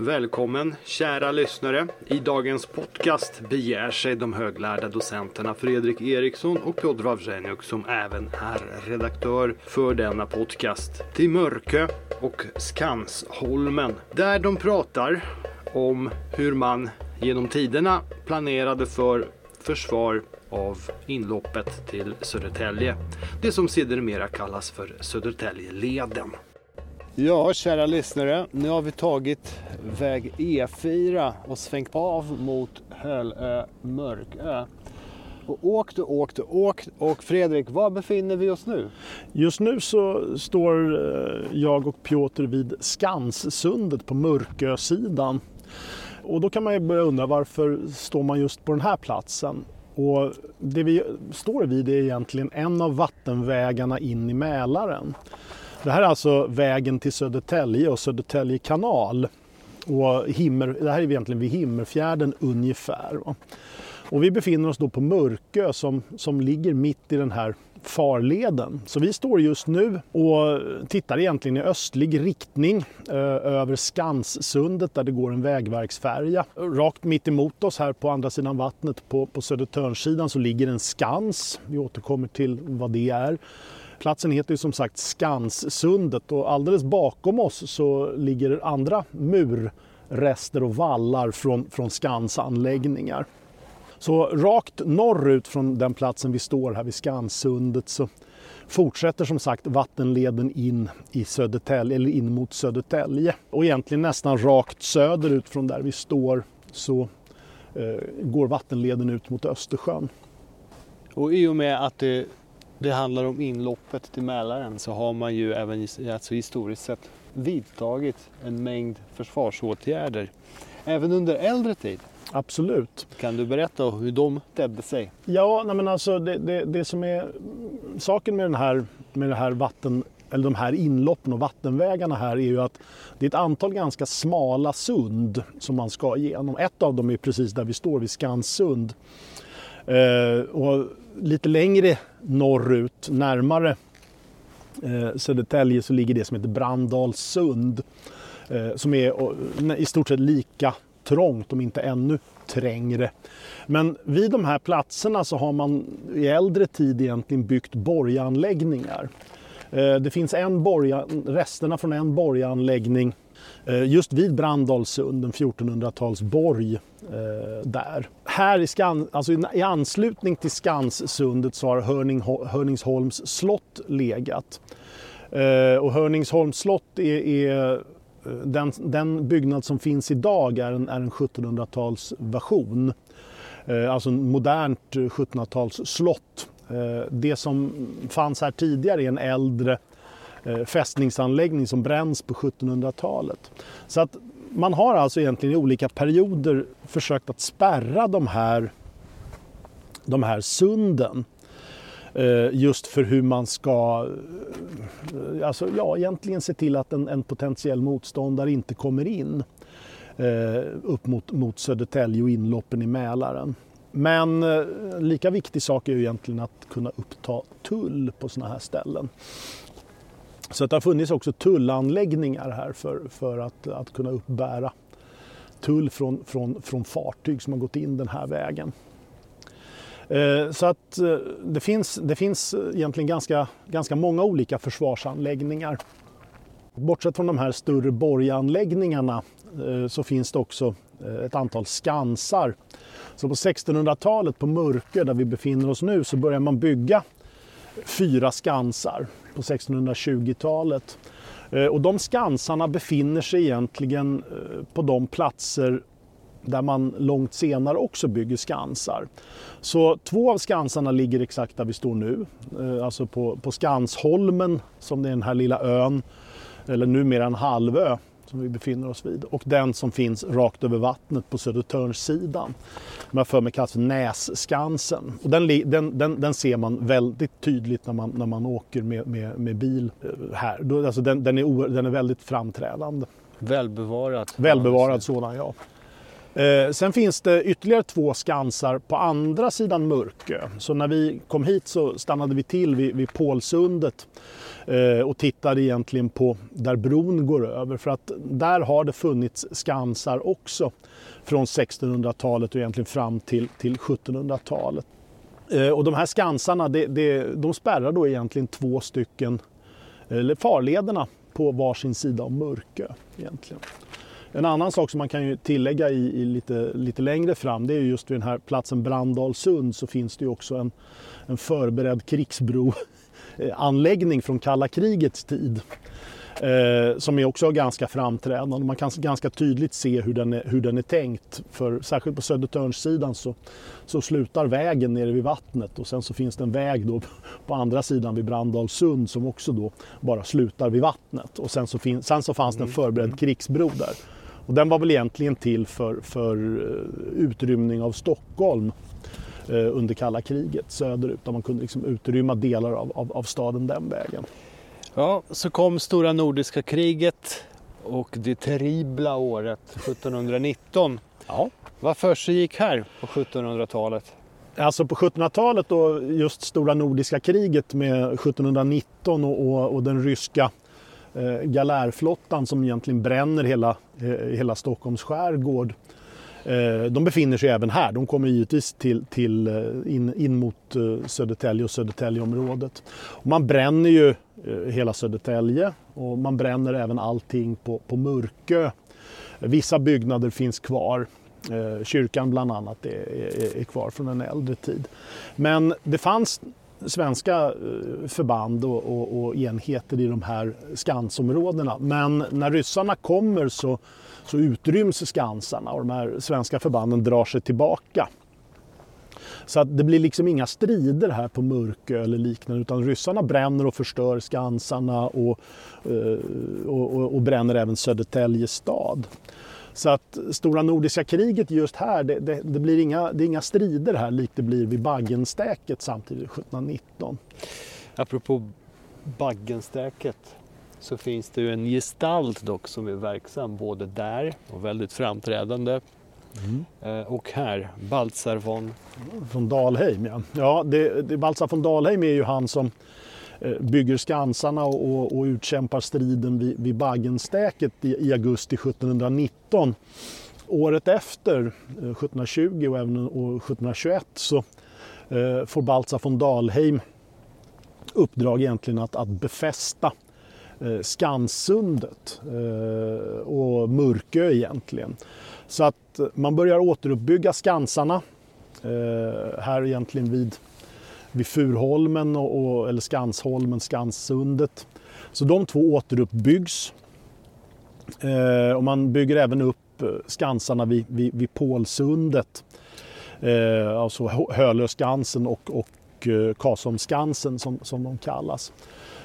Välkommen kära lyssnare. I dagens podcast begär sig de höglärda docenterna Fredrik Eriksson och Piotr Wawrzeniuk som även är redaktör för denna podcast till Mörkö och Skansholmen där de pratar om hur man genom tiderna planerade för försvar av inloppet till Södertälje. Det som sedermera kallas för Södertäljeleden. Ja, kära lyssnare. Nu har vi tagit väg E4 och svängt av mot Hölö Mörkö. Och åkt och åkt och åkt. Och Fredrik, var befinner vi oss nu? Just nu så står eh, jag och Piotr vid Skanssundet på Mörkösidan. Och då kan man ju börja undra varför står man just på den här platsen? Och det vi står vid är egentligen en av vattenvägarna in i Mälaren. Det här är alltså vägen till Södertälje och Södertälje kanal. Och Himmer, det här är egentligen vid Himmerfjärden ungefär. Och vi befinner oss då på Mörkö som, som ligger mitt i den här farleden. Så vi står just nu och tittar egentligen i östlig riktning eh, över Skanssundet där det går en vägverksfärja. Rakt mitt emot oss här på andra sidan vattnet på, på Södertörnsidan så ligger en skans. Vi återkommer till vad det är. Platsen heter ju som sagt Skanssundet och alldeles bakom oss så ligger andra murrester och vallar från, från Skansanläggningar. Så rakt norrut från den platsen vi står här vid Skansundet så fortsätter som sagt vattenleden in i Södertälje, eller in mot Södertälje. Och egentligen nästan rakt söderut från där vi står så eh, går vattenleden ut mot Östersjön. Och i och med att det, det handlar om inloppet till Mälaren så har man ju även alltså historiskt sett vidtagit en mängd försvarsåtgärder. Även under äldre tid. Absolut. Kan du berätta hur de tedde sig? Ja, nej men alltså det, det, det som är saken med, den här, med det här vatten, eller de här inloppen och vattenvägarna här är ju att det är ett antal ganska smala sund som man ska igenom. Ett av dem är precis där vi står vid Skanssund. Eh, och lite längre norrut, närmare eh, Södertälje, så ligger det som heter Brandalsund Eh, som är i stort sett lika trångt, om inte ännu trängre. Men vid de här platserna så har man i äldre tid egentligen byggt borganläggningar. Eh, det finns en borga, resterna från en borganläggning Eh, just vid Brandalsund, en 1400-talsborg eh, där. Här i, Skan, alltså i anslutning till Skanssundet så har Hörning, Hörningsholms slott legat. Eh, och Hörningsholms slott är, är eh, den, den, byggnad som finns idag är en, är en 1700-talsversion. Eh, alltså en modernt 1700-tals slott. Eh, det som fanns här tidigare är en äldre Eh, fästningsanläggning som bränns på 1700-talet. Så att man har alltså egentligen i olika perioder försökt att spärra de här, de här sunden. Eh, just för hur man ska eh, alltså, ja, egentligen se till att en, en potentiell motståndare inte kommer in upp mot, mot Södertälje och inloppen i Mälaren. Men lika viktig sak är ju egentligen att kunna uppta tull på sådana här ställen. Så att det har funnits också tullanläggningar här för, för att, att kunna uppbära tull från, från, från fartyg som har gått in den här vägen. Eh, så att eh, det finns, det finns egentligen ganska, ganska många olika försvarsanläggningar. Bortsett från de här större borganläggningarna eh, så finns det också eh, ett antal skansar. Så på 1600-talet på Mörkö där vi befinner oss nu så börjar man bygga fyra skansar på 1620-talet. Eh, och de skansarna befinner sig egentligen eh, på de platser där man långt senare också bygger skansar. Så två av skansarna ligger exakt där vi står nu, eh, alltså på, på Skansholmen som är den här lilla ön, eller numera en halvö som vi befinner oss vid och den som finns rakt över vattnet på Södertörnssidan. Som jag för mig kallas för Nässkansen. Och den, den, den, den, ser man väldigt tydligt när man, när man åker med, med, med bil eh, här. Alltså den, den, är, den är väldigt framträdande. Välbevarat. Välbevarad sådan, ja. Eh, sen finns det ytterligare två skansar på andra sidan Mörkö. Så när vi kom hit så stannade vi till vid, vid Pålsundet Eh, och tittade egentligen på där bron går över. För att där har det funnits skansar också från 1600-talet och egentligen fram till, till 1700-talet. Eh, och de här skansarna det, det, de spärrar då egentligen två stycken eller farlederna på varsin sida om Mörkö. Egentligen. En annan sak som man kan tillägga i, i, lite, lite längre fram det är just vid den här platsen Brandalsund så finns det ju också en, en förberedd krigsbroanläggning från kalla krigets tid. Eh, som är också ganska framträdande. Man kan ganska tydligt se hur den är, hur den är tänkt. För särskilt på Södertörnssidan så, så slutar vägen nere vid vattnet och sen så finns det en väg då på andra sidan vid Brandalsund som också då bara slutar vid vattnet. Och sen så, fin, sen så fanns det en mm. förberedd krigsbro där. Och den var väl egentligen till för, för eh, utrymning av Stockholm eh, under kalla kriget söderut. Där man kunde liksom utrymma delar av, av, av staden den vägen. Ja, så kom stora nordiska kriget och det terribla året 1719. Ja. Vad försiggick här på 1700-talet? Alltså på 1700-talet då just stora nordiska kriget med 1719 och, och, och den ryska eh, galärflottan som egentligen bränner hela, eh, hela Stockholms skärgård. Eh, de befinner sig även här. De kommer givetvis till, till eh, in, in mot eh, Södertälje och Södertäljeområdet. Och man bränner ju eh, hela Södertälje och man bränner även allting på, på Mörkö. Vissa byggnader finns kvar. Eh, kyrkan bland annat är, är, är kvar från en äldre tid. Men det fanns svenska förband och, och, och, enheter i de här skansområdena. Men när ryssarna kommer så så utryms skansarna och de här svenska förbanden drar sig tillbaka. Så att det blir liksom inga strider här på Mörkö eller liknande utan ryssarna bränner och förstör skansarna och, eh, och, och, och bränner även Södertälje stad. Så att Stora Nordiska kriget just här, det, det, det, blir inga, det är inga strider här likt det blir vid Baggenstäket samtidigt 1719. Apropå Baggenstäket, så finns det ju en gestalt dock som är verksam både där och väldigt framträdande. Mm. Eh, och här, Baltzar von... Från Dalheim, ja. ja det, det, Baltzar von Dalheim är ju han som eh, bygger skansarna och, och, och utkämpar striden vid, vid Baggenstäket i, i, augusti 1719. Året efter, 1720 eh, och även år 1721, så eh, får Baltzar von Dalheim uppdrag egentligen att, att befästa Eh, Skansundet eh, och Mörkö egentligen. Så att man börjar återuppbygga skansarna eh, här egentligen vid, vid Furholmen och, och, eller Skansholmen, Skansundet. Så de två återuppbyggs. Och man bygger även upp skansarna vid, vid, vid Pålsundet. Alltså Hölöskansen och, och Kasomskansen som, som de kallas.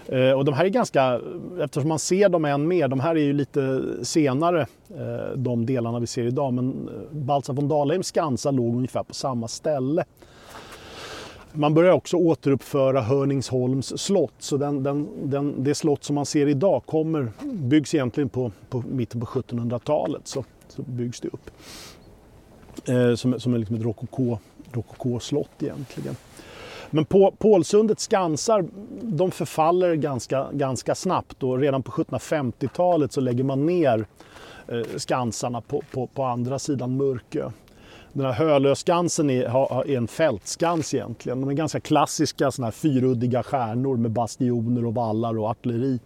Eh, och de här är ganska, eftersom man ser dem än mer, de här är ju lite senare eh, de delarna vi ser idag, men eh, Baltzar von Dalheims Skansar låg ungefär på samma ställe. Man börjar också återuppföra Hörningsholms slott, så den, den, den, det slott som man ser idag kommer, byggs egentligen på, på mitten på 1700-talet. Så, så byggs det upp. Eh, som, som är liksom ett rokoko-slott egentligen. Men på, Pålsundets skansar de förfaller ganska, ganska snabbt och redan på 1750-talet så lägger man ner eh, skansarna på, på, på, andra sidan Mörkö. Den här Hölöskansen är, är en fältskans egentligen. De är ganska klassiska såna här fyruddiga stjärnor med bastioner och vallar och artilleri.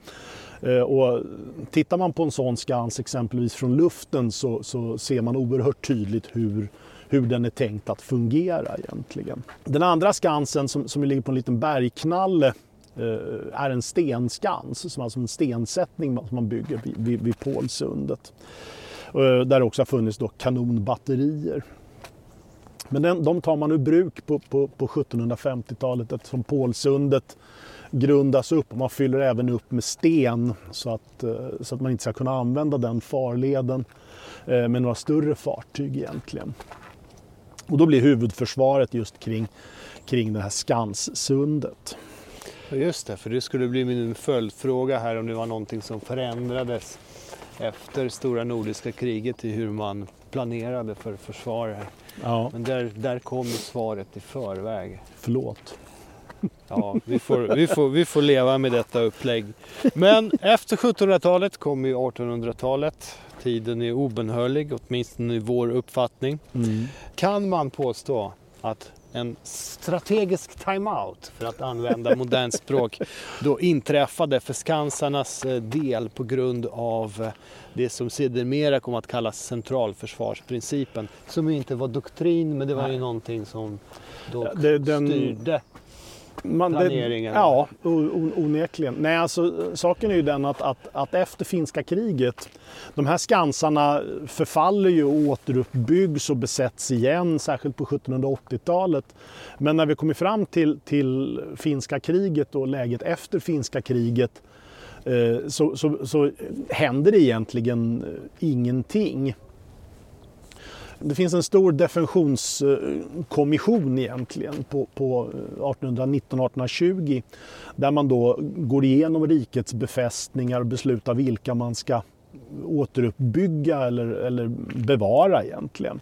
Eh, och tittar man på en sån skans exempelvis från luften så, så ser man oerhört tydligt hur hur den är tänkt att fungera egentligen. Den andra skansen som, som ligger på en liten bergknalle eh, är en stenskans, som alltså en stensättning som man bygger vid, vid, vid Pålsundet. Eh, där det också har funnits då kanonbatterier. Men den, de tar man ur bruk på, på, på 1750-talet eftersom Pålsundet grundas upp och man fyller även upp med sten så att, eh, så att man inte ska kunna använda den farleden med några större fartyg egentligen. Och då blir huvudförsvaret just kring, kring det här Skanssundet. Just det, för det skulle bli min följdfråga här om det var någonting som förändrades efter stora nordiska kriget i hur man planerade för försvar. Ja, Men där, där kom svaret i förväg. förlåt. Ja, vi får, vi, får, vi får leva med detta upplägg. Men efter 1700-talet kommer ju 1800-talet. Tiden är obenhörlig, åtminstone i vår uppfattning. Mm. Kan man påstå att en strategisk timeout, för att använda modernt språk, då inträffade för Skansarnas eh, del på grund av eh, det som sedermera kom att kallas centralförsvarsprincipen. Som ju inte var doktrin, men det var ju Nej. någonting som då Ja, den- styrde. Man, Planeringen. ja, o, o, onekligen. Nej, alltså, saken är ju den att, att, att efter finska kriget, de här skansarna förfaller ju och återuppbyggs och besätts igen, särskilt på 1780-talet. Men när vi kommer fram till, till finska kriget och läget efter finska kriget eh, så, så, så händer det egentligen eh, ingenting. Det finns en stor defensionskommission egentligen på, på eh, 1819-1820 där man då går igenom rikets befästningar och beslutar vilka man ska återuppbygga eller, eller bevara egentligen.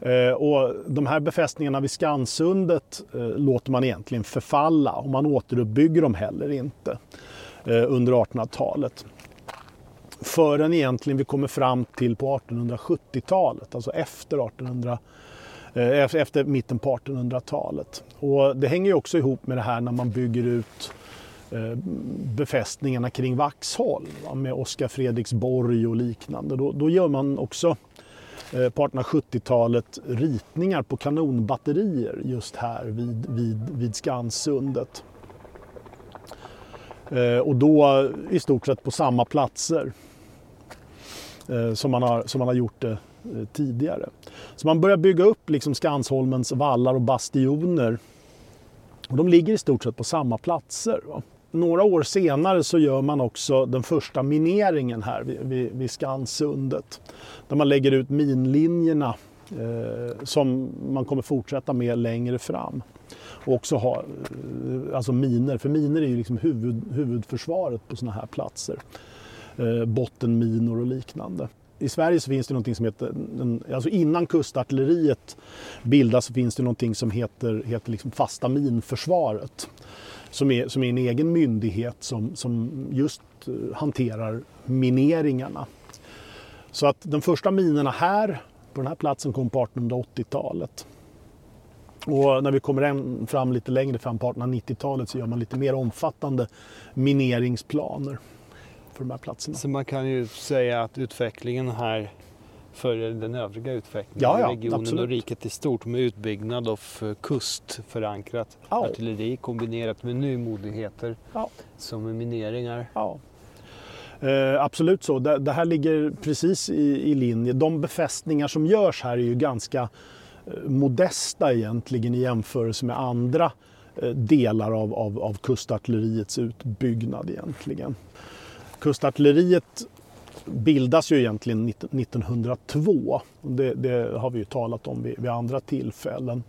Eh, och de här befästningarna vid Skansundet eh, låter man egentligen förfalla och man återuppbygger dem heller inte under 1800-talet förrän egentligen vi kommer fram till på 1870-talet, alltså efter 1800 eh, efter mitten på 1800-talet. Och det hänger ju också ihop med det här när man bygger ut eh, befästningarna kring Vaxholm med Oskar Fredriksborg och liknande. Då, då gör man också eh, på 1870-talet ritningar på kanonbatterier just här vid, vid, vid Skansundet. Och då i stort sett på samma platser Eh, som man har, som man har gjort det tidigare. Så man börjar bygga upp liksom Skansholmens vallar och bastioner. Och de ligger i stort sett på samma platser. Va? Några år senare så gör man också den första mineringen här vid, vid, vid Skansundet. Där man lägger ut minlinjerna eh, som man kommer fortsätta med längre fram. Och också ha eh, alltså miner, för miner är ju liksom huvud, huvudförsvaret på sådana här platser. Eh, bottenminor och liknande. I Sverige så finns det någonting som heter, alltså innan kustartilleriet bildas så finns det någonting som heter, heter liksom fasta minförsvaret. Som är, som är en egen myndighet som, som just eh, hanterar mineringarna. Så att de första minerna här, på den här platsen, kom på 1880-talet. Och när vi kommer fram lite längre fram på 1890-talet så gör man lite mer omfattande mineringsplaner för de här platserna. Så man kan ju säga att utvecklingen här följer den övriga utvecklingen Ja, ja, i regionen absolut. och riket i stort med utbyggnad av kustförankrat Ja. artilleri kombinerat med nymodigheter Ja. som mineringar. Ja. Eh, absolut så. Det, det här ligger precis i, i linje. De befästningar som görs här är ju ganska eh, modesta egentligen i jämförelse med andra eh, delar av, av, av kustartilleriets utbyggnad egentligen. Kustartilleriet bildas ju egentligen 1902. Det, det har vi ju talat om vid, vid andra tillfällen.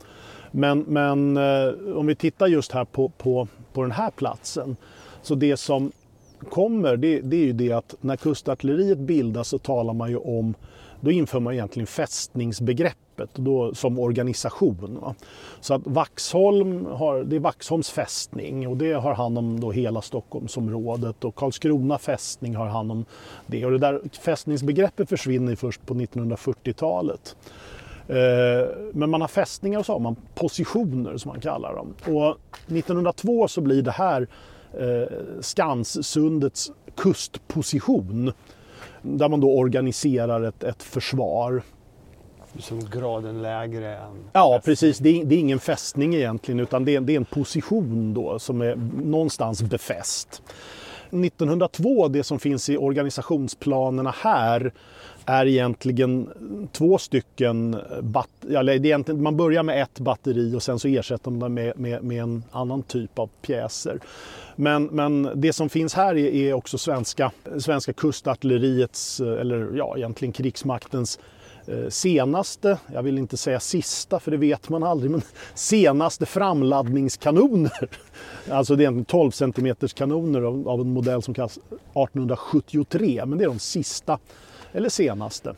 Men, men eh, om vi tittar just här på, på, på den här platsen. Så det som kommer det, det är ju det att när kustartilleriet bildas så talar man ju om, då inför man egentligen fästningsbegreppet då, som organisation. Va? Så att Vaxholm har, det är Vaxholms fästning och det har hand om då hela Stockholmsområdet och Karlskrona fästning har hand om det. Och det där fästningsbegreppet försvinner först på 1940-talet. Eh, men man har fästningar och så har man positioner som man kallar dem. Och 1902 så blir det här eh, Skanssundets kustposition. Där man då organiserar ett, ett försvar. Som graden lägre än Ja, precis. Det är, det är ingen fästning egentligen utan det är, det är en position då som är någonstans befäst. 1902, det som finns i organisationsplanerna här, är egentligen två stycken bat- ja, eller det är egentligen, Man börjar med ett batteri och sen så ersätter man det med, med, med en annan typ av pjäser. Men, men det som finns här är, är också svenska, svenska kustartilleriets, eller ja, egentligen krigsmaktens eh, Eh, senaste, jag vill inte säga sista för det vet man aldrig, men senaste framladdningskanoner. Alltså det är 12 cm kanoner av, en modell som kallas 1873, men det är de sista eller senaste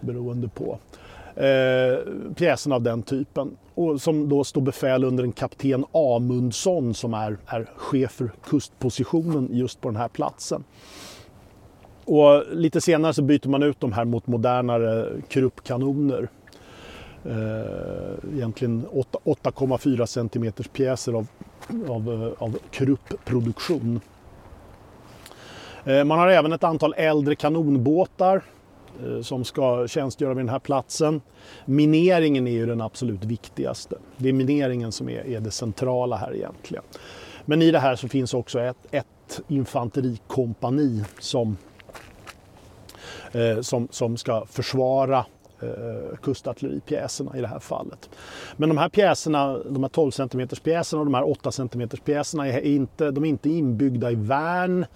beroende på. Eh, pjäserna av den typen. Och som då står befäl under en kapten Amundsson som är, är chef för kustpositionen just på den här platsen. Och lite senare så byter man ut de här mot modernare Kruppkanoner. Eh, egentligen 8,4 cm pjäser av, av, eh, av Krupp-produktion. Eh, man har även ett antal äldre kanonbåtar eh, som ska tjänstgöra vid den här platsen. Mineringen är ju den absolut viktigaste. Det är mineringen som är, är det centrala här egentligen. Men i det här så finns också ett, ett infanterikompani som Eh, som, som ska försvara eh, kustartilleripjäserna i det här fallet. Men de här pjäserna, de här 12 cm pjäserna och de här 8 cm pjäserna är inte, de är inte inbyggda i värn.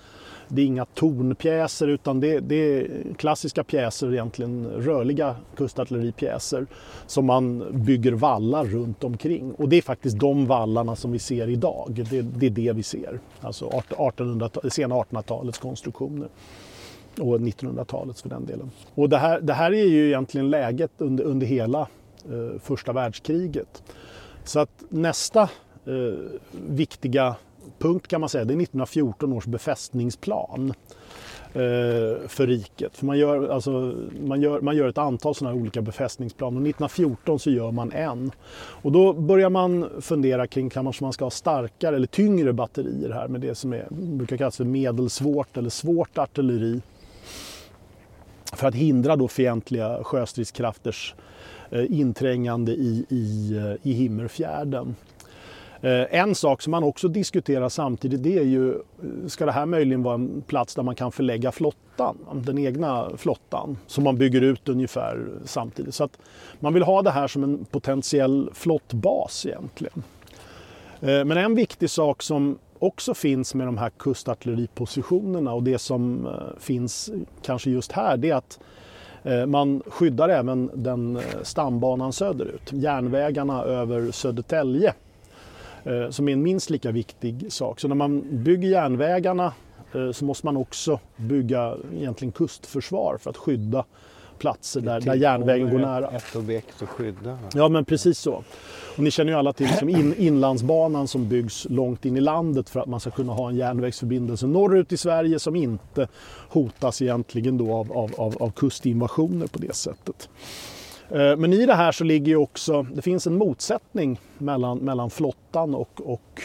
Det är inga tornpjäser utan det, det, är klassiska pjäser, egentligen rörliga kustartilleripjäser som man bygger vallar runt omkring. Och det är faktiskt de vallarna som vi ser idag. Det, det är det vi ser, alltså 1800, sena 1800-talets konstruktioner och 1900-talets för den delen. Och det här, det här är ju egentligen läget under, under hela eh, första världskriget. Så att nästa eh, viktiga punkt kan man säga, det är 1914 års befästningsplan eh, för riket. För man, gör, alltså, man, gör, man gör ett antal sådana här olika befästningsplaner. 1914 så gör man en. Och då börjar man fundera kring kanske man ska ha starkare eller tyngre batterier här med det som är, brukar kallas för medelsvårt eller svårt artilleri för att hindra då fientliga sjöstridskrafters eh, inträngande i, i, eh, i Himmerfjärden. Eh, en sak som man också diskuterar samtidigt det är ju, ska det här möjligen vara en plats där man kan förlägga flottan, den egna flottan, som man bygger ut ungefär samtidigt. Så att man vill ha det här som en potentiell flottbas egentligen. Men en viktig sak som också finns med de här kustartilleripositionerna och det som eh, finns kanske just här det är att eh, man skyddar även den eh, stambanan söderut, järnvägarna över Södertälje som är en minst lika viktig sak. Så när man bygger järnvägarna så måste man också bygga egentligen kustförsvar för att skydda platser där, där järnvägen går nära. Ett objekt att skydda. Ja men precis så. Och ni känner ju alla till liksom in, Inlandsbanan som byggs långt in i landet för att man ska kunna ha en järnvägsförbindelse norrut i Sverige som inte hotas egentligen då av, av, av, av kustinvasioner på det sättet. Eh, men i det här så ligger ju också, det finns en motsättning mellan, mellan flottan och, och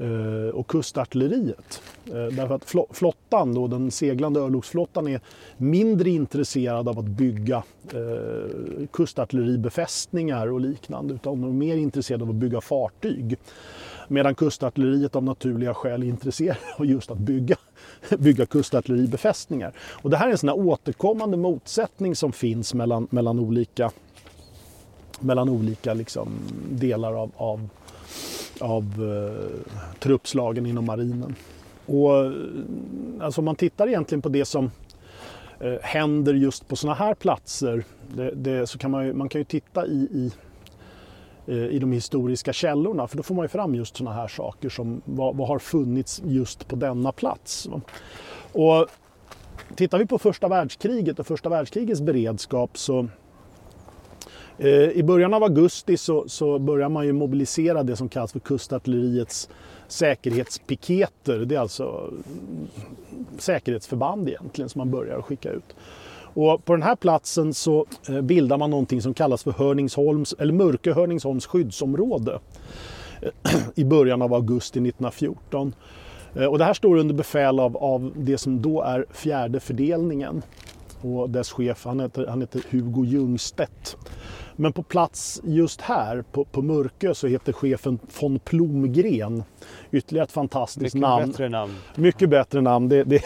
Eh, och kustartilleriet. Eh, därför att flottan, då, den seglande örlogsflottan, är mindre intresserad av att bygga eh, kustartilleribefästningar och liknande utan de är mer intresserade av att bygga fartyg. Medan kustartilleriet av naturliga skäl är intresserade av just att bygga, bygga kustartilleribefästningar. Och det här är en sån återkommande motsättning som finns mellan, mellan olika, mellan olika liksom delar av, av av eh, truppslagen inom marinen. Och, eh, alltså, om man tittar egentligen på det som eh, händer just på sådana här platser det, det, så kan man, ju, man kan ju titta i, i, eh, i de historiska källorna för då får man ju fram just sådana här saker som vad, vad har funnits just på denna plats. Och tittar vi på första världskriget och första världskrigets beredskap så Eh, I början av augusti så, så börjar man ju mobilisera det som kallas för kustartilleriets säkerhetspiketer. Det är alltså mm, säkerhetsförband egentligen som man börjar skicka ut. Och på den här platsen så eh, bildar man någonting som kallas för Hörningsholms, eller Mörke Hörningsholms skyddsområde eh, i början av augusti 1914. Och det här står under befäl av, av det som då är fjärde fördelningen. Och dess chef, han heter, han heter Hugo Ljungstedt. Men på plats just här på, på Mörkö så heter chefen von Plomgren. Ytterligare ett fantastiskt Mycket namn. Mycket bättre namn. Mycket bättre namn. Det, det,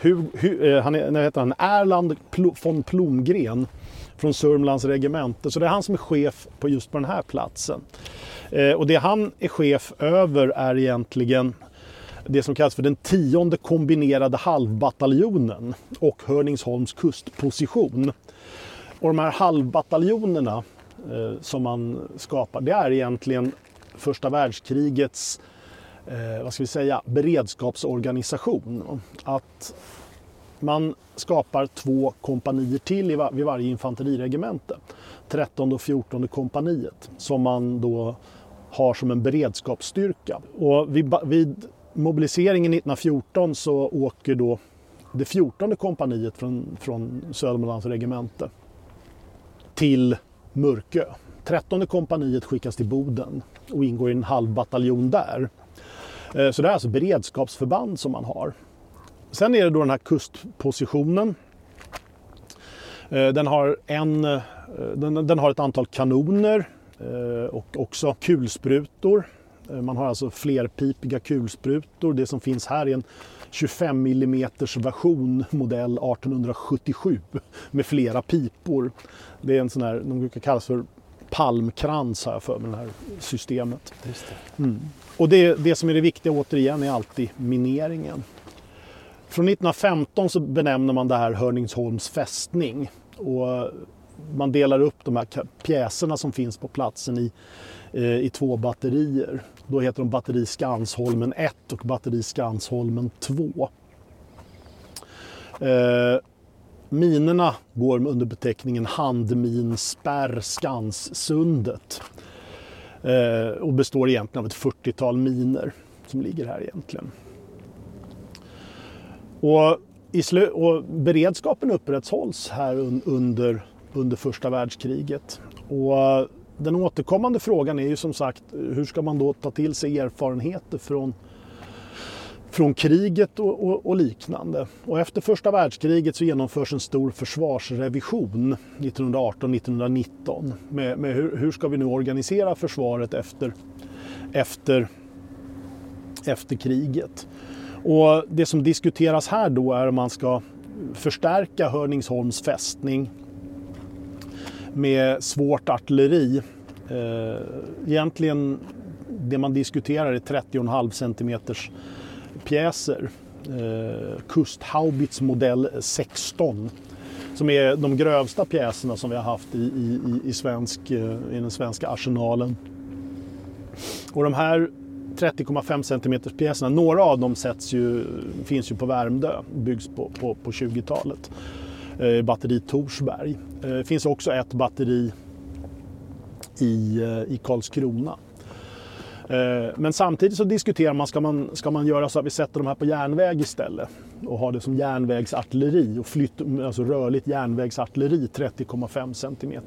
hu, hu, eh, han är, heter han? Erland von Plomgren från Sörmlands regemente. Så det är han som är chef på just på den här platsen. Eh, och det han är chef över är egentligen det som kallas för den tionde kombinerade halvbataljonen och Hörningsholms kustposition. Och de här halvbataljonerna eh, som man skapar, det är egentligen första världskrigets eh, vad ska vi säga, beredskapsorganisation. Att man skapar två kompanier till vid varje infanteriregemente. 13 och 14 kompaniet som man då har som en beredskapsstyrka. Och vid, vid mobiliseringen 1914 så åker då det 14 kompaniet från, från Södermanlands regemente till Mörkö. 13 kompaniet skickas till Boden och ingår i en halv bataljon där. Eh, så det är alltså beredskapsförband som man har. Sen är det då den här kustpositionen. Eh, den har, en, eh, den, den har ett antal kanoner och också kulsprutor. Man har alltså flerpipiga kulsprutor. Det som finns här är en 25 mm version modell 1877 med flera pipor. Det är en sån här, de brukar kallas för palmkrans jag för mig, det här systemet. Det. Mm. Och det, det som är det viktiga återigen är alltid mineringen. Från 1915 så benämner man det här Hörningsholms fästning. Och man delar upp de här pjäserna som finns på platsen i, eh, i två batterier. Då heter de batteri Skansholmen 1 och batteri Skansholmen 2. Eh, minerna går under beteckningen handminspärr Skanssundet eh, och består egentligen av ett 40-tal miner som ligger här egentligen. Och, i och beredskapen upprätthålls här un under, under första världskriget. Och eh, den återkommande frågan är ju som sagt hur ska man då ta till sig erfarenheter från, från kriget och, och, och, liknande. Och efter första världskriget så genomförs en stor försvarsrevision 1918-1919 med, med hur, hur, ska vi nu organisera försvaret efter, efter, efter kriget. Och det som diskuteras här då är om man ska förstärka Hörningsholms fästning med svårt artilleri. Eh, egentligen det man diskuterar är 30,5 cm pjäser. Eh, kusthaubits modell 16 som är de grövsta pjäserna som vi har haft i, i, i, svensk, eh, i den svenska arsenalen. Och de här 30,5 cm pjäserna, några av dem sätts ju, finns ju på Värmdö, byggs på, på, på 20-talet. Eh, batteri Torsberg. Det finns också ett batteri i, eh, i Karlskrona. Men samtidigt så diskuterar man ska, man, ska man göra så att vi sätter de här på järnväg istället och har det som järnvägsartilleri och flytt, alltså rörligt järnvägsartilleri 30,5 cm.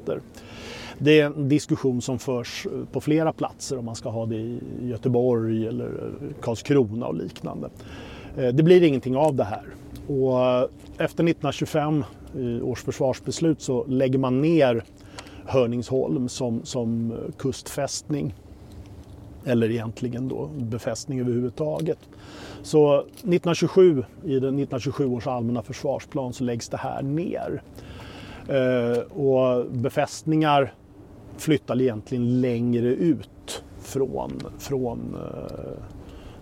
Det är en diskussion som förs på flera platser om man ska ha det i Göteborg eller Karlskrona och liknande. Det blir ingenting av det här. Och efter 1925 i års försvarsbeslut så lägger man ner Hörningsholm som, som kustfästning. Eller egentligen då befästning överhuvudtaget. Så 1927, i den 1927 års allmänna försvarsplan så läggs det här ner. Eh, och befästningar flyttar egentligen längre ut från, från eh,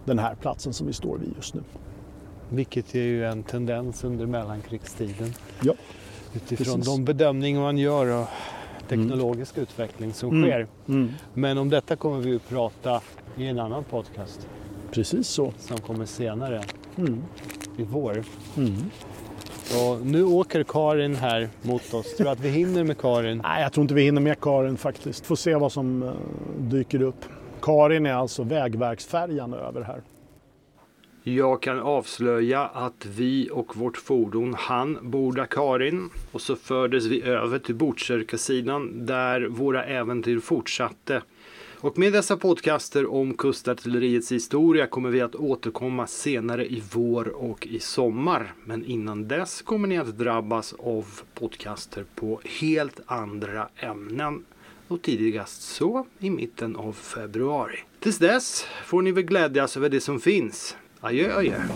den här platsen som vi står vid just nu. Vilket är ju en tendens under mellankrigstiden. Ja, Utifrån precis. de bedömningar man gör och teknologisk mm. utveckling som mm. sker. Mm. Men om detta kommer vi att prata i en annan podcast. Precis så. Som kommer senare mm. i vår. Mm. Och nu åker Karin här mot oss. Tror du att vi hinner med Karin? Nej, jag tror inte vi hinner med Karin faktiskt. Får se vad som uh, dyker upp. Karin är alltså vägverksfärjan över här. Jag kan avslöja att vi och vårt fordon hann borda Karin och så fördes vi över till Botkyrkasidan där våra äventyr fortsatte. Och med dessa podcaster om kustartilleriets historia kommer vi att återkomma senare i vår och i sommar. Men innan dess kommer ni att drabbas av podcaster på helt andra ämnen och tidigast så i mitten av februari. Tills dess får ni väl glädjas över det som finns. Are you? Oh, yeah.